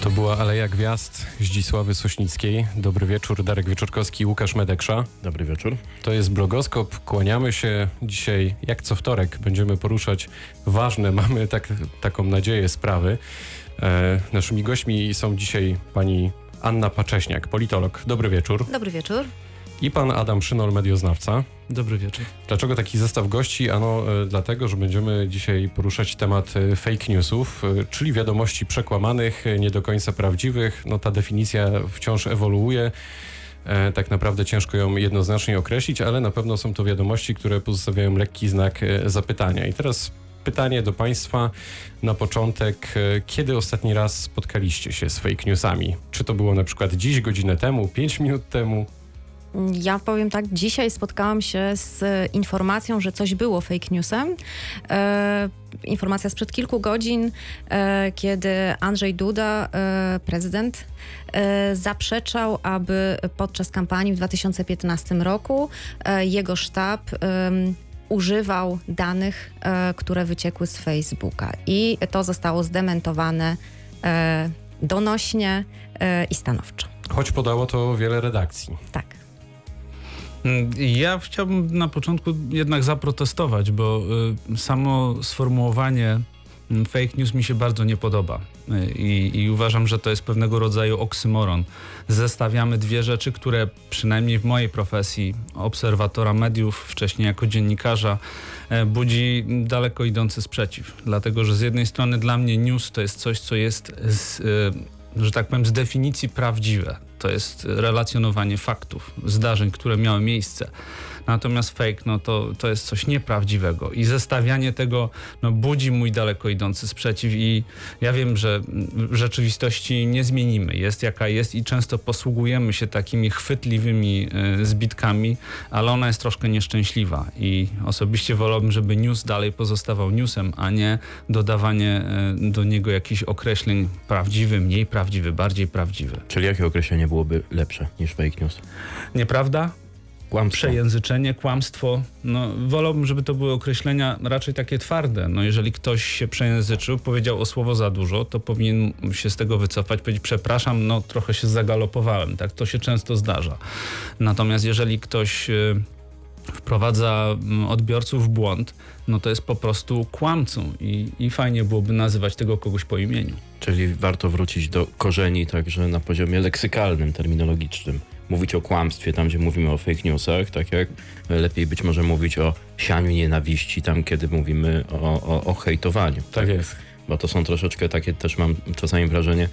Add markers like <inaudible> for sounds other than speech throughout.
To była Aleja Gwiazd Zdzisławy Sośnickiej. Dobry wieczór, Darek Wieczorkowski, Łukasz Medeksza. Dobry wieczór. To jest Blogoskop. Kłaniamy się dzisiaj, jak co wtorek, będziemy poruszać ważne, <laughs> mamy tak, taką nadzieję, sprawy. E, naszymi gośćmi są dzisiaj pani Anna Pacześniak, politolog. Dobry wieczór. Dobry wieczór. I pan Adam Szynol, medioznawca. Dobry wieczór. Dlaczego taki zestaw gości? Ano e, dlatego, że będziemy dzisiaj poruszać temat e, fake newsów, e, czyli wiadomości przekłamanych, nie do końca prawdziwych. No ta definicja wciąż ewoluuje. Tak naprawdę ciężko ją jednoznacznie określić, ale na pewno są to wiadomości, które pozostawiają lekki znak zapytania. I teraz pytanie do Państwa na początek. Kiedy ostatni raz spotkaliście się z fake newsami? Czy to było na przykład dziś, godzinę temu, pięć minut temu? Ja powiem tak, dzisiaj spotkałam się z informacją, że coś było fake newsem. E, informacja sprzed kilku godzin, e, kiedy Andrzej Duda, e, prezydent, e, zaprzeczał, aby podczas kampanii w 2015 roku e, jego sztab em, używał danych, e, które wyciekły z Facebooka. I to zostało zdementowane e, donośnie e, i stanowczo. Choć podało to wiele redakcji. Tak. Mm, Ja chciałbym na początku jednak zaprotestować, bo y, samo sformułowanie mm, fake news mi się bardzo nie podoba. Y, I, I uważam, że to jest pewnego rodzaju oksymoron. Zestawiamy dwie rzeczy, które przynajmniej w mojej profesji obserwatora mediów, wcześniej jako dziennikarza, e, budzi daleko idący sprzeciw. Dlatego, że z jednej strony dla mnie news to jest coś, co jest z, y, że tak powiem, z definicji prawdziwe. To jest relacjonowanie faktów, zdarzeń, które miały miejsce. Natomiast fake, no to, to jest coś nieprawdziwego i zestawianie tego no, budzi mój daleko idący sprzeciw i ja wiem, że rzeczywistości nie zmienimy. Jest jaka jest i często posługujemy się takimi chwytliwymi y, zbitkami, ale ona jest troszkę nieszczęśliwa i osobiście wolałbym, żeby news dalej pozostawał newsem, a nie dodawanie y, do niego jakichś określeń prawdziwy, mniej prawdziwy, bardziej prawdziwy. Czyli jakie określenie byłoby lepsze niż fake news? Nieprawda? Kłamstwo. przejęzyczenie, kłamstwo. No, wolałbym, żeby to były określenia raczej takie twarde. No, jeżeli ktoś się przejęzyczył, powiedział o słowo za dużo, to powinien się z tego wycofać, powiedzieć przepraszam, no trochę się zagalopowałem. Tak, to się często zdarza. Natomiast jeżeli ktoś y, wprowadza odbiorców w błąd, no to jest po prostu kłamcą i, i fajnie byłoby nazywać tego kogoś po imieniu. Czyli warto wrócić do korzeni także na poziomie leksykalnym, terminologicznym. Mówić o kłamstwie tam, gdzie mówimy o fake newsach, tak jak lepiej być może mówić o sianiu nienawiści tam, kiedy mówimy o, o, o hejtowaniu. Tak jest. Bo to są troszeczkę takie, też mam czasami wrażenie,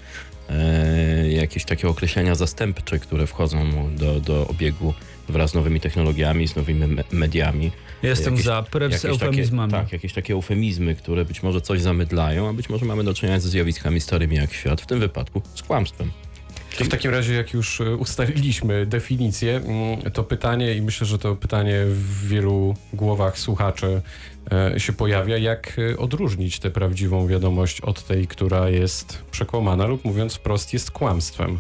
e, jakieś takie określenia zastępcze, które wchodzą do, do obiegu wraz z nowymi technologiami, z nowymi me- mediami. Jestem Jakieś- za precz z eufemizmami. Takie, tak, jakieś takie eufemizmy, które być może coś zamydlają, a być może mamy do czynienia ze zjawiskami starymi jak świat, w tym wypadku z kłamstwem. To w takim razie, jak już e, ustaliliśmy definicję, mm, to pytanie, i myślę, że to pytanie w wielu głowach słuchaczy e, się pojawia, jak e, odróżnić tę prawdziwą wiadomość od tej, która jest przekłamana lub mówiąc wprost jest kłamstwem.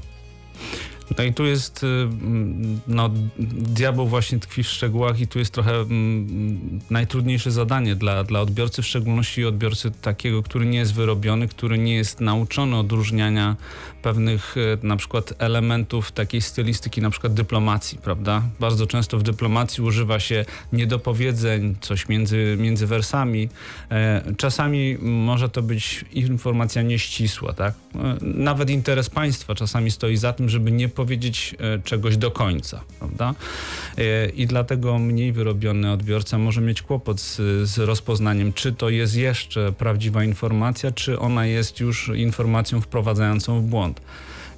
No i tu jest, y, mm, no, diabeł właśnie tkwi w szczegółach i tu jest trochę mm, najtrudniejsze zadanie dla, dla odbiorcy, w szczególności odbiorcy takiego, który nie jest wyrobiony, który nie jest nauczony odróżniania pewnych y, na przykład elementów takiej stylistyki, na przykład dyplomacji, prawda? Bardzo często w dyplomacji używa się niedopowiedzeń, coś między, między wersami. E, Czasami może to być informacja nieścisła, tak? E, Nawet interes państwa czasami stoi za tym, żeby nie powiedzieć e, czegoś do końca, prawda? E, I dlatego mniej wyrobiony odbiorca może mieć kłopot z, z rozpoznaniem, czy to jest jeszcze prawdziwa informacja, czy ona jest już informacją wprowadzającą w błąd.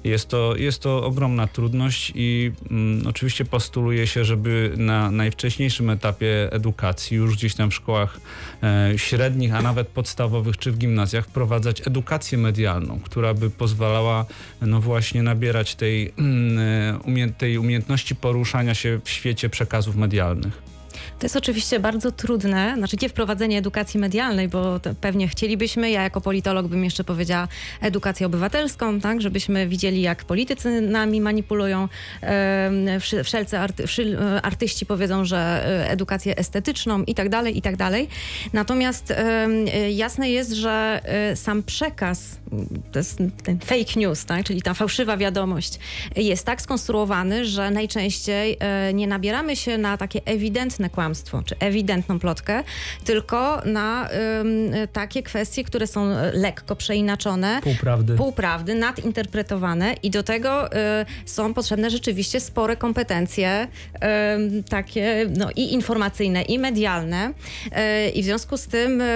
Jest to, jest to ogromna trudność i mm, oczywiście postuluje się, żeby na najwcześniejszym etapie edukacji, już gdzieś tam w szkołach e, średnich, a nawet podstawowych czy w gimnazjach, wprowadzać edukację medialną, która by pozwalała no właśnie nabierać tej, mm, e, umie, tej umiejętności poruszania się w świecie przekazów medialnych. To jest oczywiście bardzo trudne, znaczy nie wprowadzenie edukacji medialnej, bo pewnie chcielibyśmy, ja jako politolog bym jeszcze powiedziała edukację obywatelską, tak, żebyśmy widzieli jak politycy nami manipulują, wszelcy arty, artyści powiedzą, że edukację estetyczną i tak dalej, i tak dalej. Natomiast jasne jest, że sam przekaz, to jest ten fake news, tak, czyli ta fałszywa wiadomość jest tak skonstruowany, że najczęściej nie nabieramy się na takie ewidentne kłamstwo, czy ewidentną plotkę, tylko na takie kwestie, które są lekko przeinaczone. Półprawdy. Półprawdy, nadinterpretowane i do tego y, są potrzebne rzeczywiście spore kompetencje takie no, i informacyjne, i medialne. Y, I w związku z tym y,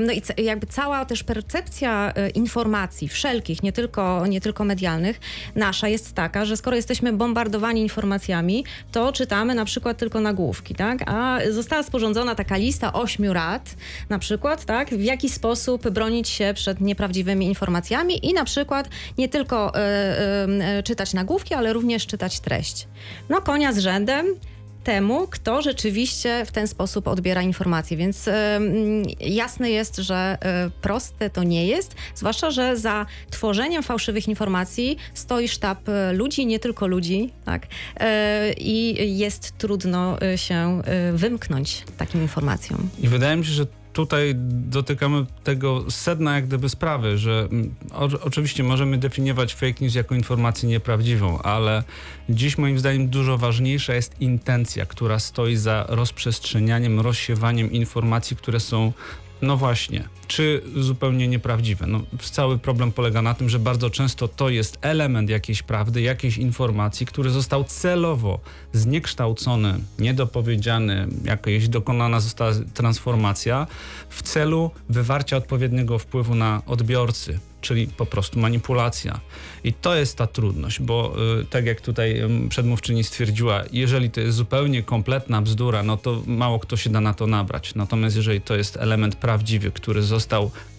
no i jakby cała też percepcja informacji wszelkich, nie tylko, nie tylko medialnych, nasza jest taka, że skoro jesteśmy bombardowani informacjami, to czytamy na przykład tylko nagłówki, tak? A została sporządzona taka lista ośmiu rad, na przykład, tak? W jaki sposób bronić się przed nieprawdziwymi informacjami i na przykład nie tylko y, y, czytać nagłówki, ale również czytać treść. No konia z rzędem temu, kto rzeczywiście w ten sposób odbiera informacje. Więc y, jasne jest, że y, proste to nie jest, zwłaszcza, że za tworzeniem fałszywych informacji stoi sztab y, ludzi, nie tylko ludzi, tak? I jest trudno się wymknąć takim informacjom. I wydaje mi się, że tutaj dotykamy tego sedna jak gdyby sprawy, że mm, o, oczywiście możemy definiować fake news jako informację nieprawdziwą, ale dziś moim zdaniem dużo ważniejsza jest intencja, która stoi za rozprzestrzenianiem, rozsiewaniem informacji, które są no właśnie, czy zupełnie nieprawdziwe. No, cały problem polega na tym, że bardzo często to jest element jakiejś prawdy, jakiejś informacji, który został celowo zniekształcony, niedopowiedziany, jakaś dokonana została transformacja w celu wywarcia odpowiedniego wpływu na odbiorcy, czyli po prostu manipulacja. I to jest ta trudność, bo y, tak jak tutaj przedmówczyni stwierdziła, jeżeli to jest zupełnie kompletna bzdura, no to mało kto się da na to nabrać. Natomiast jeżeli to jest element prawdziwy, który został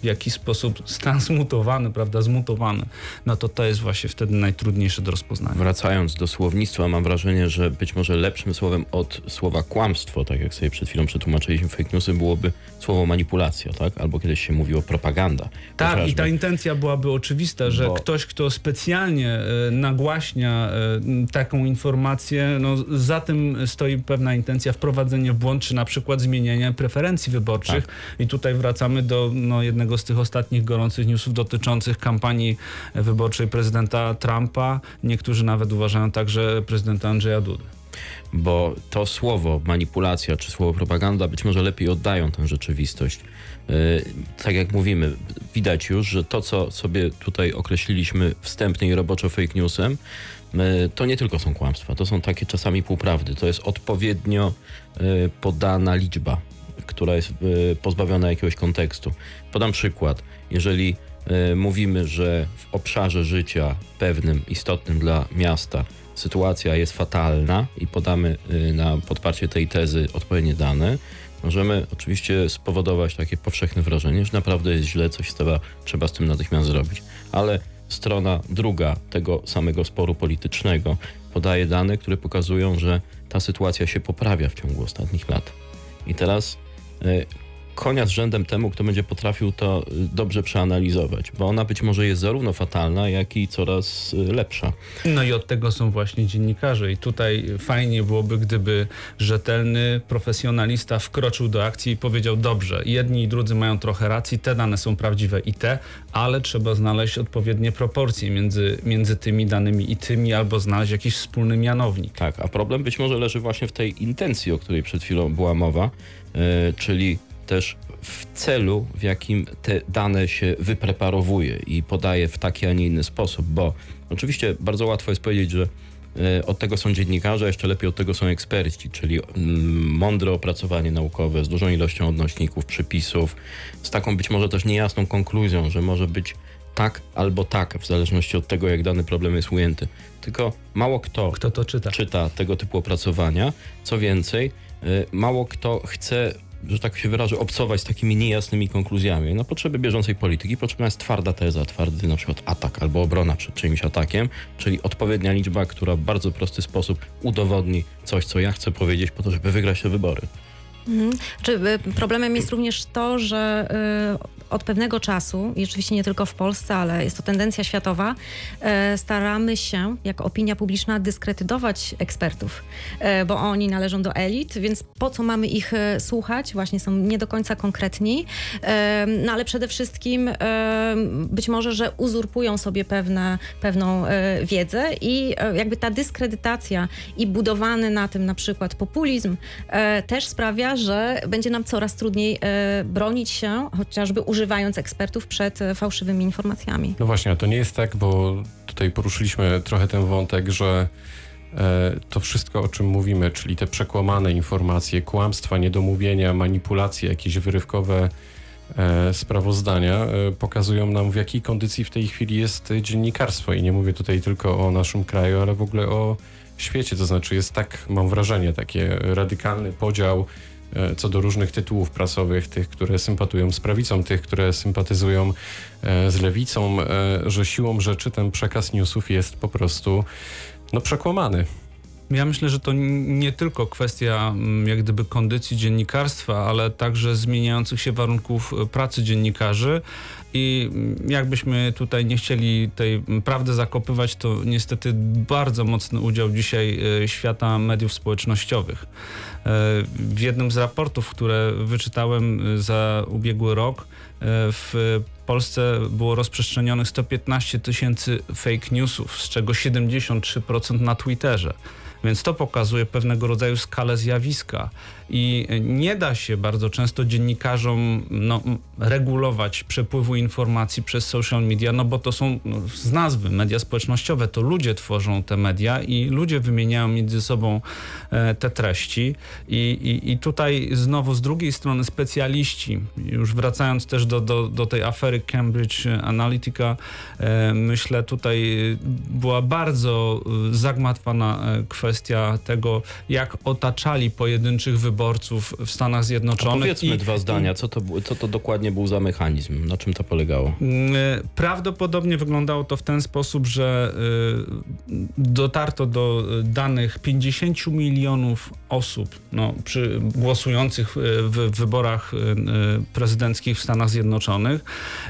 w jakiś sposób stransmutowany, prawda, zmutowany, no to to jest właśnie wtedy najtrudniejsze do rozpoznania. Wracając do słownictwa, mam wrażenie, że być może lepszym słowem od słowa kłamstwo, tak jak sobie przed chwilą przetłumaczyliśmy fake newsy, byłoby słowo manipulacja, tak? Albo kiedyś się mówiło propaganda. Tak, chociażby. i ta intencja byłaby oczywista, że Bo... ktoś, kto specjalnie e, nagłaśnia e, taką informację, no za tym stoi pewna intencja wprowadzenia w błąd, czy na przykład zmieniania preferencji wyborczych. Tak. I tutaj wracamy do no, jednego z tych ostatnich gorących newsów dotyczących kampanii wyborczej prezydenta Trumpa. Niektórzy nawet uważają także prezydenta Andrzeja Dudy bo to słowo manipulacja czy słowo propaganda być może lepiej oddają tę rzeczywistość. Yy, tak jak mówimy, widać już, że to, co sobie tutaj określiliśmy wstępnie i roboczo fake newsem, yy, to nie tylko są kłamstwa, to są takie czasami półprawdy. To jest odpowiednio yy, podana liczba, która jest pozbawiona jakiegoś kontekstu. Podam przykład. Jeżeli mówimy, że w obszarze życia pewnym, istotnym dla miasta, sytuacja jest fatalna i podamy y, na podparcie tej tezy odpowiednie dane, możemy oczywiście spowodować takie powszechne wrażenie, że naprawdę jest źle, coś trzeba, trzeba z tym natychmiast zrobić. Ale strona druga tego samego sporu politycznego podaje dane, które pokazują, że ta sytuacja się poprawia w ciągu ostatnich lat. I teraz Ouais. Konia z rzędem temu, kto będzie potrafił to y, dobrze przeanalizować, bo ona być może jest zarówno fatalna, jak i coraz y, lepsza. No i od tego są właśnie dziennikarze i tutaj fajnie byłoby, gdyby rzetelny profesjonalista wkroczył do akcji i powiedział, dobrze, jedni i drudzy mają trochę racji, te dane są prawdziwe i te, ale trzeba znaleźć odpowiednie proporcje między, między tymi danymi i tymi, albo znaleźć jakiś wspólny mianownik. Tak, a problem być może leży właśnie w tej intencji, o której przed chwilą była mowa, yy, czyli też w celu, w jakim te dane się wypreparowuje i podaje w taki, a nie inny sposób, bo oczywiście bardzo łatwo jest powiedzieć, że e, od tego są dziennikarze, a jeszcze lepiej od tego są eksperci, czyli mm, mądre opracowanie naukowe z dużą ilością odnośników, przypisów, z taką być może też niejasną konkluzją, że może być tak albo tak, w zależności od tego, jak dany problem jest ujęty. Tylko mało kto, kto to czyta. czyta tego typu opracowania. Co więcej, e, mało kto chce że tak się wyrażę, obcować z takimi niejasnymi konkluzjami. Na potrzeby bieżącej polityki potrzebna jest twarda teza, twardy na przykład atak albo obrona przed czyimś atakiem, czyli odpowiednia liczba, która w bardzo prosty sposób udowodni coś, co ja chcę powiedzieć po to, żeby wygrać te wybory. Mhm. Czy y, problemem jest również to, że y, od pewnego czasu, i oczywiście nie tylko w Polsce, ale jest to tendencja światowa, y, staramy się, jako opinia publiczna, dyskredytować ekspertów, y, bo oni należą do elit, więc po co mamy ich y, słuchać? Właśnie są nie do końca konkretni, no ale przede wszystkim być może, że uzurpują sobie pewne, pewną wiedzę i jakby ta dyskredytacja i budowany na tym na przykład populizm e, też sprawia, że będzie nam coraz trudniej e, bronić się, chociażby używając ekspertów przed e, fałszywymi informacjami. No właśnie, a to nie jest tak, bo tutaj poruszyliśmy trochę ten wątek, że e, to wszystko, o czym mówimy, czyli te przekłamane informacje, kłamstwa, niedomówienia, manipulacje, jakieś wyrywkowe e, sprawozdania pokazują nam, w jakiej kondycji w tej chwili jest dziennikarstwo. I nie mówię tutaj tylko o naszym kraju, ale w ogóle o świecie. To znaczy jest tak, mam wrażenie, taki radykalny podział co do różnych tytułów prasowych, tych, które sympatują z prawicą, tych, które sympatyzują e, z lewicą, e, że siłą rzeczy ten przekaz newsów jest po prostu no, przekłamany. Ja myślę, że to nie tylko kwestia mm, jak gdyby kondycji dziennikarstwa, ale także zmieniających się warunków e, pracy dziennikarzy. I mm, jakbyśmy tutaj nie chcieli tej mm, prawdy zakopywać, to niestety bardzo mocny udział dzisiaj e, świata mediów społecznościowych. E, W jednym z raportów, które wyczytałem za ubiegły rok, w Polsce było rozprzestrzenionych 115 tysięcy fake newsów, z czego 73% na Twitterze. Więc to pokazuje pewnego rodzaju skalę zjawiska. I nie da się bardzo często dziennikarzom no, regulować przepływu informacji przez social media, no bo to są no, z nazwy media społecznościowe, to ludzie tworzą te media i ludzie wymieniają między sobą e, te treści. I, i, I tutaj znowu z drugiej strony specjaliści, już wracając też do, do, do tej afery Cambridge Analytica, e, myślę tutaj była bardzo e, zagmatwana kwestia tego, jak otaczali pojedynczych wyborców w Stanach A Zjednoczonych. powiedzmy i- dwa zdania, co to, co to dokładnie był za mechanizm, na czym to polegało? Mm, Prawdopodobnie wyglądało to w ten sposób, że y, dotarto do y, danych 50 milionów osób no, przy, głosujących w wyborach prezydenckich w Stanach Zjednoczonych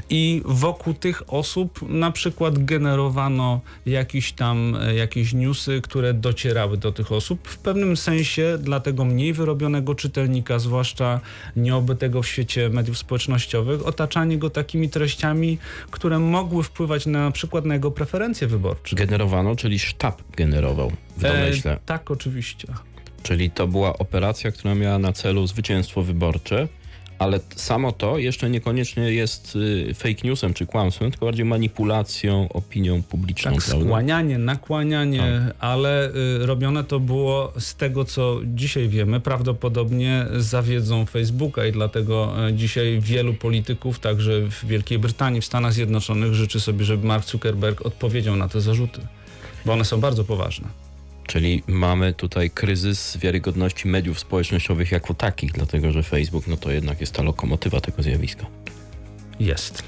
i wokół tych osób na przykład generowano jakieś tam jakieś newsy, które docierały do tych osób. W pewnym sensie dla tego mniej wyrobionego czytelnika, zwłaszcza nieobytego w świecie mediów społecznościowych, otaczanie go takimi treściami, które mogły wpływać na, na przykład na jego preferencje wyborcze. Generowano, czyli sztab generował w domyśle. E, tak, oczywiście. Czyli to była operacja, która miała na celu zwycięstwo wyborcze, ale samo to jeszcze niekoniecznie jest y, fake newsem czy kłamstwem, tylko bardziej manipulacją opinią publiczną. Tak, prawda? skłanianie, nakłanianie, ale y, robione to było z tego, co dzisiaj wiemy, prawdopodobnie za wiedzą Facebooka i dlatego y, dzisiaj wielu polityków, także w Wielkiej Brytanii, w Stanach Zjednoczonych życzy sobie, żeby Mark Zuckerberg odpowiedział na te zarzuty, bo one są bardzo poważne. Czyli mamy tutaj kryzys wiarygodności mediów społecznościowych jako takich, dlatego że Facebook no to jednak jest ta lokomotywa tego zjawiska. Jest.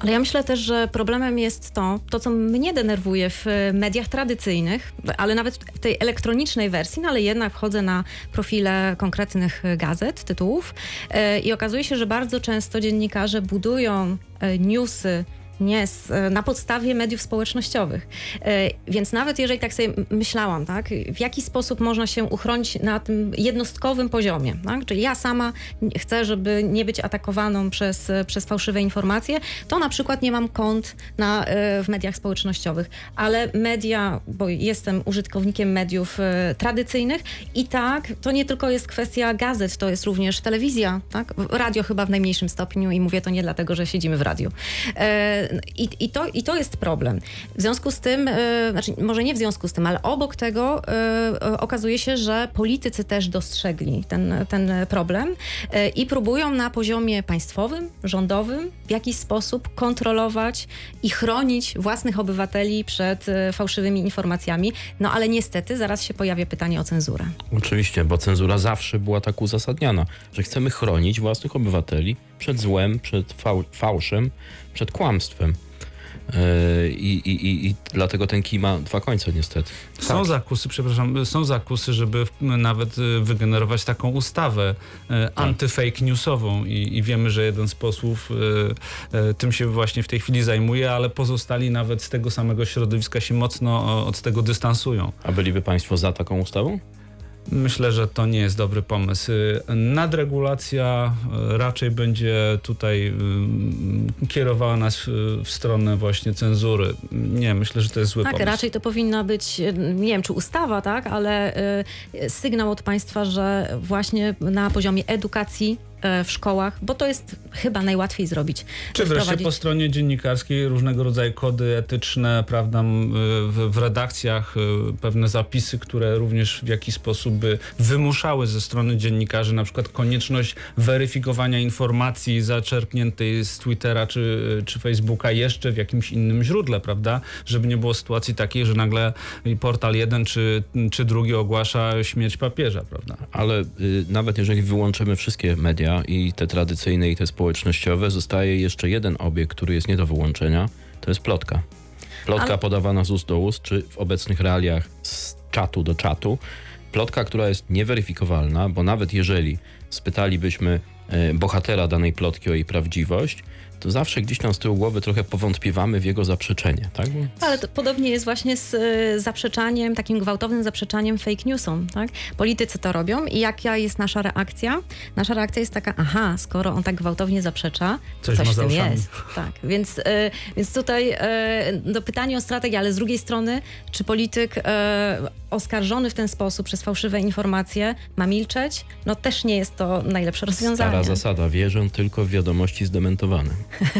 Ale ja myślę też, że problemem jest to, to co mnie denerwuje w e, mediach tradycyjnych, ale nawet w tej elektronicznej wersji, no ale jednak wchodzę na profile konkretnych e, gazet, tytułów e, i okazuje się, że bardzo często dziennikarze budują newsy nie e, na podstawie mediów społecznościowych. E, Więc nawet jeżeli tak sobie myślałam, tak, w jaki sposób można się uchronić na tym jednostkowym poziomie, tak? czyli ja sama chcę, żeby nie być atakowaną przez, przez fałszywe informacje, to na przykład nie mam kont na, e, w mediach społecznościowych, ale media, bo jestem użytkownikiem mediów tradycyjnych i tak, to nie tylko jest kwestia gazet, to jest również telewizja, tak? radio chyba w najmniejszym stopniu i mówię to nie dlatego, że siedzimy w radiu. I, i, to, I to jest problem. W związku z tym, e, znaczy może nie w związku z tym, ale obok tego e, okazuje się, że politycy też dostrzegli ten, ten problem e, i próbują na poziomie państwowym, rządowym w jakiś sposób kontrolować i chronić własnych obywateli przed fałszywymi informacjami. No ale niestety zaraz się pojawia pytanie o cenzurę. Oczywiście, bo cenzura zawsze była tak uzasadniana, że chcemy chronić własnych obywateli przed złem, przed fał fałszem, przed kłamstwem. E, I, i, I dlatego ten kij ma dwa końce niestety. Są Tak. zakusy, przepraszam, są zakusy, żeby nawet y, wygenerować taką ustawę e, anty-fake newsową I, i wiemy, że jeden z posłów e, tym się właśnie w tej chwili zajmuje, ale pozostali nawet z tego samego środowiska się mocno od tego dystansują. A byliby Państwo za taką ustawą? Myślę, że to nie jest dobry pomysł. Y, Nadregulacja y, raczej będzie tutaj y, kierowała nas w stronę właśnie cenzury. Nie, myślę, że to jest zły Tak, pomysł. raczej to powinna być, nie wiem czy ustawa, tak, ale sygnał od państwa, że właśnie na poziomie edukacji w szkołach, bo to jest chyba najłatwiej zrobić. Czy wreszcie po stronie dziennikarskiej różnego rodzaju kody etyczne, prawda, w, w redakcjach y, pewne zapisy, które również w jakiś sposób by wymuszały ze strony dziennikarzy na przykład konieczność weryfikowania informacji zaczerpniętej z Twittera czy, czy Facebooka jeszcze w jakimś innym źródle, prawda, żeby nie było sytuacji takiej, że nagle portal jeden czy, czy drugi ogłasza śmierć papieża, prawda. Ale y, nawet jeżeli wyłączymy wszystkie media i te tradycyjne i te społecznościowe, zostaje jeszcze jeden obiekt, który jest nie do wyłączenia, to jest plotka. Plotka Ale- podawana z ust do ust, czy w obecnych realiach z czatu do czatu. Plotka, która jest nieweryfikowalna, bo nawet jeżeli spytalibyśmy e, bohatera danej plotki o jej prawdziwość, to zawsze gdzieś tam z tyłu głowy trochę powątpiewamy w jego zaprzeczenie, tak? Ale to podobnie jest właśnie z e, zaprzeczaniem, takim gwałtownym zaprzeczaniem fake newsom, tak? Politycy to robią i jaka jest nasza reakcja? Nasza reakcja jest taka, aha, skoro on tak gwałtownie zaprzecza, Coś coś, ma w tym jest. Tak, więc, e, więc tutaj e, no pytanie o strategię, ale z drugiej strony, czy polityk oskarżony w ten sposób przez fałszywe informacje ma milczeć? No też nie jest to najlepsze rozwiązanie. Stara zasada, wierzę tylko w wiadomości zdementowane.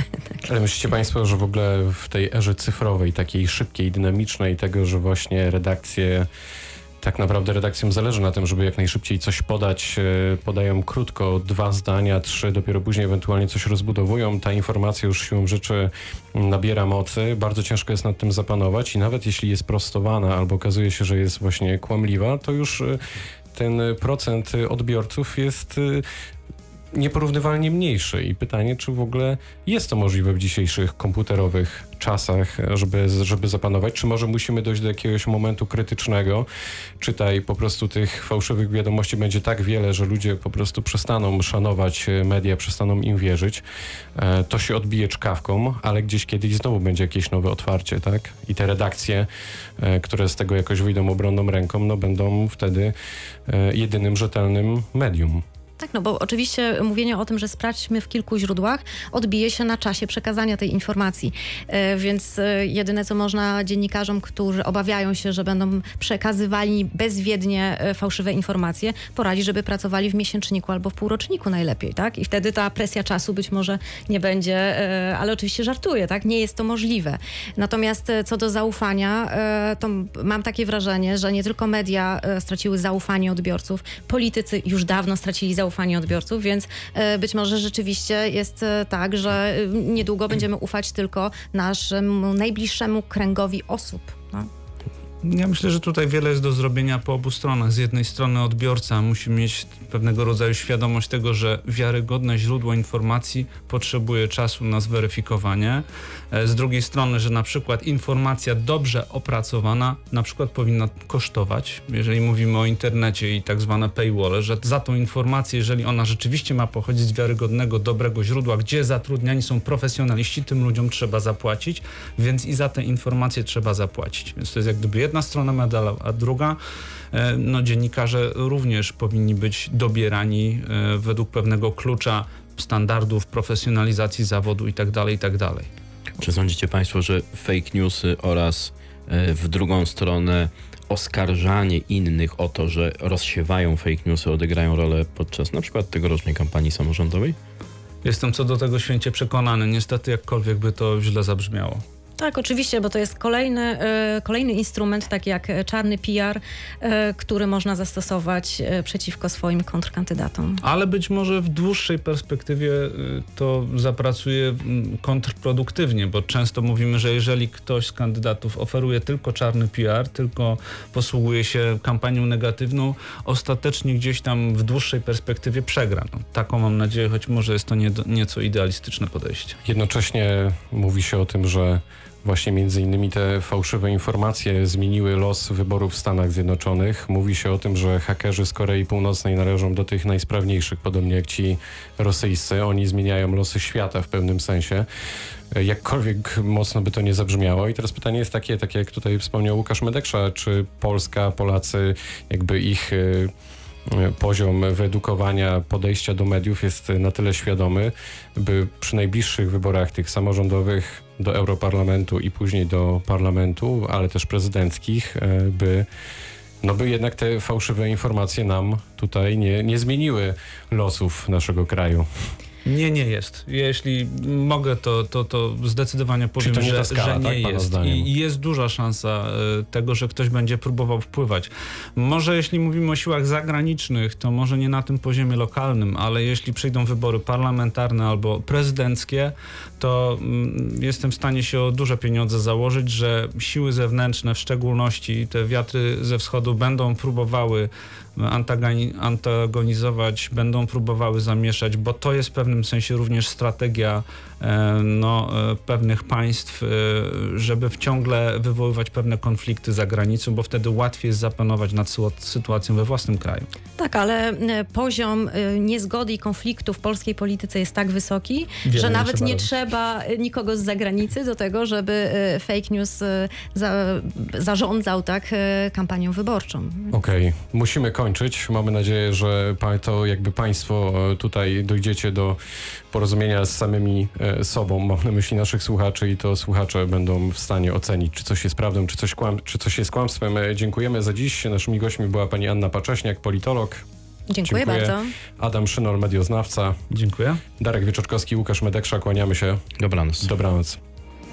<laughs> Ale myślicie Państwo, że w ogóle w tej erze cyfrowej, takiej szybkiej, dynamicznej, tego, że właśnie redakcje, tak naprawdę redakcjom zależy na tym, żeby jak najszybciej coś podać, e, podają krótko, dwa zdania, trzy, dopiero później ewentualnie coś rozbudowują, ta informacja już siłą rzeczy nabiera mocy, bardzo ciężko jest nad tym zapanować i nawet jeśli jest prostowana albo okazuje się, że jest właśnie kłamliwa, to już e, ten procent odbiorców jest e, nieporównywalnie mniejszy i pytanie, czy w ogóle jest to możliwe w dzisiejszych komputerowych czasach, żeby, żeby zapanować, czy może musimy dojść do jakiegoś momentu krytycznego, czytaj po prostu tych fałszywych wiadomości będzie tak wiele, że ludzie po prostu przestaną szanować e, media, przestaną im wierzyć, E, to się odbije czkawką, ale gdzieś kiedyś znowu będzie jakieś nowe otwarcie, tak? I te redakcje, e, które z tego jakoś wyjdą obronną ręką, no będą wtedy jedynym rzetelnym medium. Tak, no bo oczywiście mówienie o tym, że sprawdźmy w kilku źródłach, odbije się na czasie przekazania tej informacji. E, Więc e, jedyne, co można dziennikarzom, którzy obawiają się, że będą przekazywali bezwiednie e, fałszywe informacje, poradzić, żeby pracowali w miesięczniku albo w półroczniku najlepiej, tak? I wtedy ta presja czasu być może nie będzie, ale oczywiście żartuję, tak? Nie jest to możliwe. Natomiast co do zaufania, to mam takie wrażenie, że nie tylko media straciły zaufanie odbiorców, politycy już dawno stracili zaufanie odbiorców, więc e, być może rzeczywiście jest e, tak, że e, niedługo będziemy ufać tylko naszemu najbliższemu kręgowi osób. No. Ja myślę, że tutaj wiele jest do zrobienia po obu stronach. Z jednej strony odbiorca musi mieć pewnego rodzaju świadomość tego, że wiarygodne źródło informacji potrzebuje czasu na zweryfikowanie. E, Z drugiej strony, że na przykład informacja dobrze opracowana na przykład powinna kosztować, jeżeli mówimy o internecie i tak zwane paywall, że za tą informację, jeżeli ona rzeczywiście ma pochodzić z wiarygodnego, dobrego źródła, gdzie zatrudniani są profesjonaliści, tym ludziom trzeba zapłacić, więc i za te informacje trzeba zapłacić. Więc to jest jak gdyby strona medalu, a druga, e, no dziennikarze również powinni być dobierani e, według pewnego klucza standardów profesjonalizacji zawodu i tak dalej, i tak dalej. Czy sądzicie Państwo, że fake newsy oraz e, w drugą stronę oskarżanie innych o to, że rozsiewają fake newsy, odegrają rolę podczas na przykład tegorocznej kampanii samorządowej? Jestem co do tego święcie przekonany. Niestety, jakkolwiek by to źle zabrzmiało. Tak, oczywiście, bo to jest kolejny, e, kolejny instrument, taki jak czarny PR, e, który można zastosować e, przeciwko swoim kontrkandydatom. Ale być może w dłuższej perspektywie y, to zapracuje mm, kontrproduktywnie, bo często mówimy, że jeżeli ktoś z kandydatów oferuje tylko czarny PR, tylko posługuje się kampanią negatywną, ostatecznie gdzieś tam w dłuższej perspektywie przegra. No, taką mam nadzieję, choć może jest to nie, nieco idealistyczne podejście. Jednocześnie mówi się o tym, że właśnie między innymi te fałszywe informacje zmieniły los wyborów w Stanach Zjednoczonych. Mówi się o tym, że hakerzy z Korei Północnej należą do tych najsprawniejszych, podobnie jak ci rosyjscy. Oni zmieniają losy świata w pewnym sensie. Jakkolwiek mocno by to nie zabrzmiało. I teraz pytanie jest takie, takie jak tutaj wspomniał Łukasz Medeksza, czy Polska, Polacy, jakby ich e, poziom wyedukowania, podejścia do mediów jest na tyle świadomy, by przy najbliższych wyborach tych samorządowych do Europarlamentu i później do parlamentu, ale też prezydenckich, e, by no by jednak te fałszywe informacje nam tutaj nie, nie zmieniły losów naszego kraju. Nie, nie jest. Jeśli mogę, to, to, to zdecydowanie powiem, to nie że, skala, że nie tak, jest. I, jest duża szansa e, tego, że ktoś będzie próbował wpływać. Może jeśli mówimy o siłach zagranicznych, to może nie na tym poziomie lokalnym, ale jeśli przyjdą wybory parlamentarne albo prezydenckie, to mm, jestem w stanie się o duże pieniądze założyć, że siły zewnętrzne, w szczególności te wiatry ze wschodu, będą próbowały antagonizować, będą próbowały zamieszać, bo to jest w pewnym sensie również strategia no, e, pewnych państw, e, żeby ciągle wywoływać pewne konflikty za granicą, bo wtedy łatwiej jest zapanować nad sy- sytuacją we własnym kraju. Tak, ale e, poziom e, niezgody i konfliktu w polskiej polityce jest tak wysoki, Wiele że nie nawet trzeba nie robić. trzeba e, nikogo z zagranicy do tego, żeby e, fake news e, za, zarządzał tak e, kampanią wyborczą. Okej, musimy kończyć. Mamy nadzieję, że to jakby Państwo e, tutaj dojdziecie do porozumienia z samymi e, sobą. Mam na myśli naszych słuchaczy i to słuchacze będą w stanie ocenić, czy coś jest prawdą, czy coś, kłam- czy coś jest kłamstwem. E, Dziękujemy za dziś. Naszymi gośćmi była pani Anna Pacześniak, politolog, Dziękuję, Dziękuję. bardzo. Adam Szynol, medioznawca, Dziękuję. Darek Wieczorkowski, Łukasz Medeksza. Kłaniamy się. Dobranoc. Dobranoc.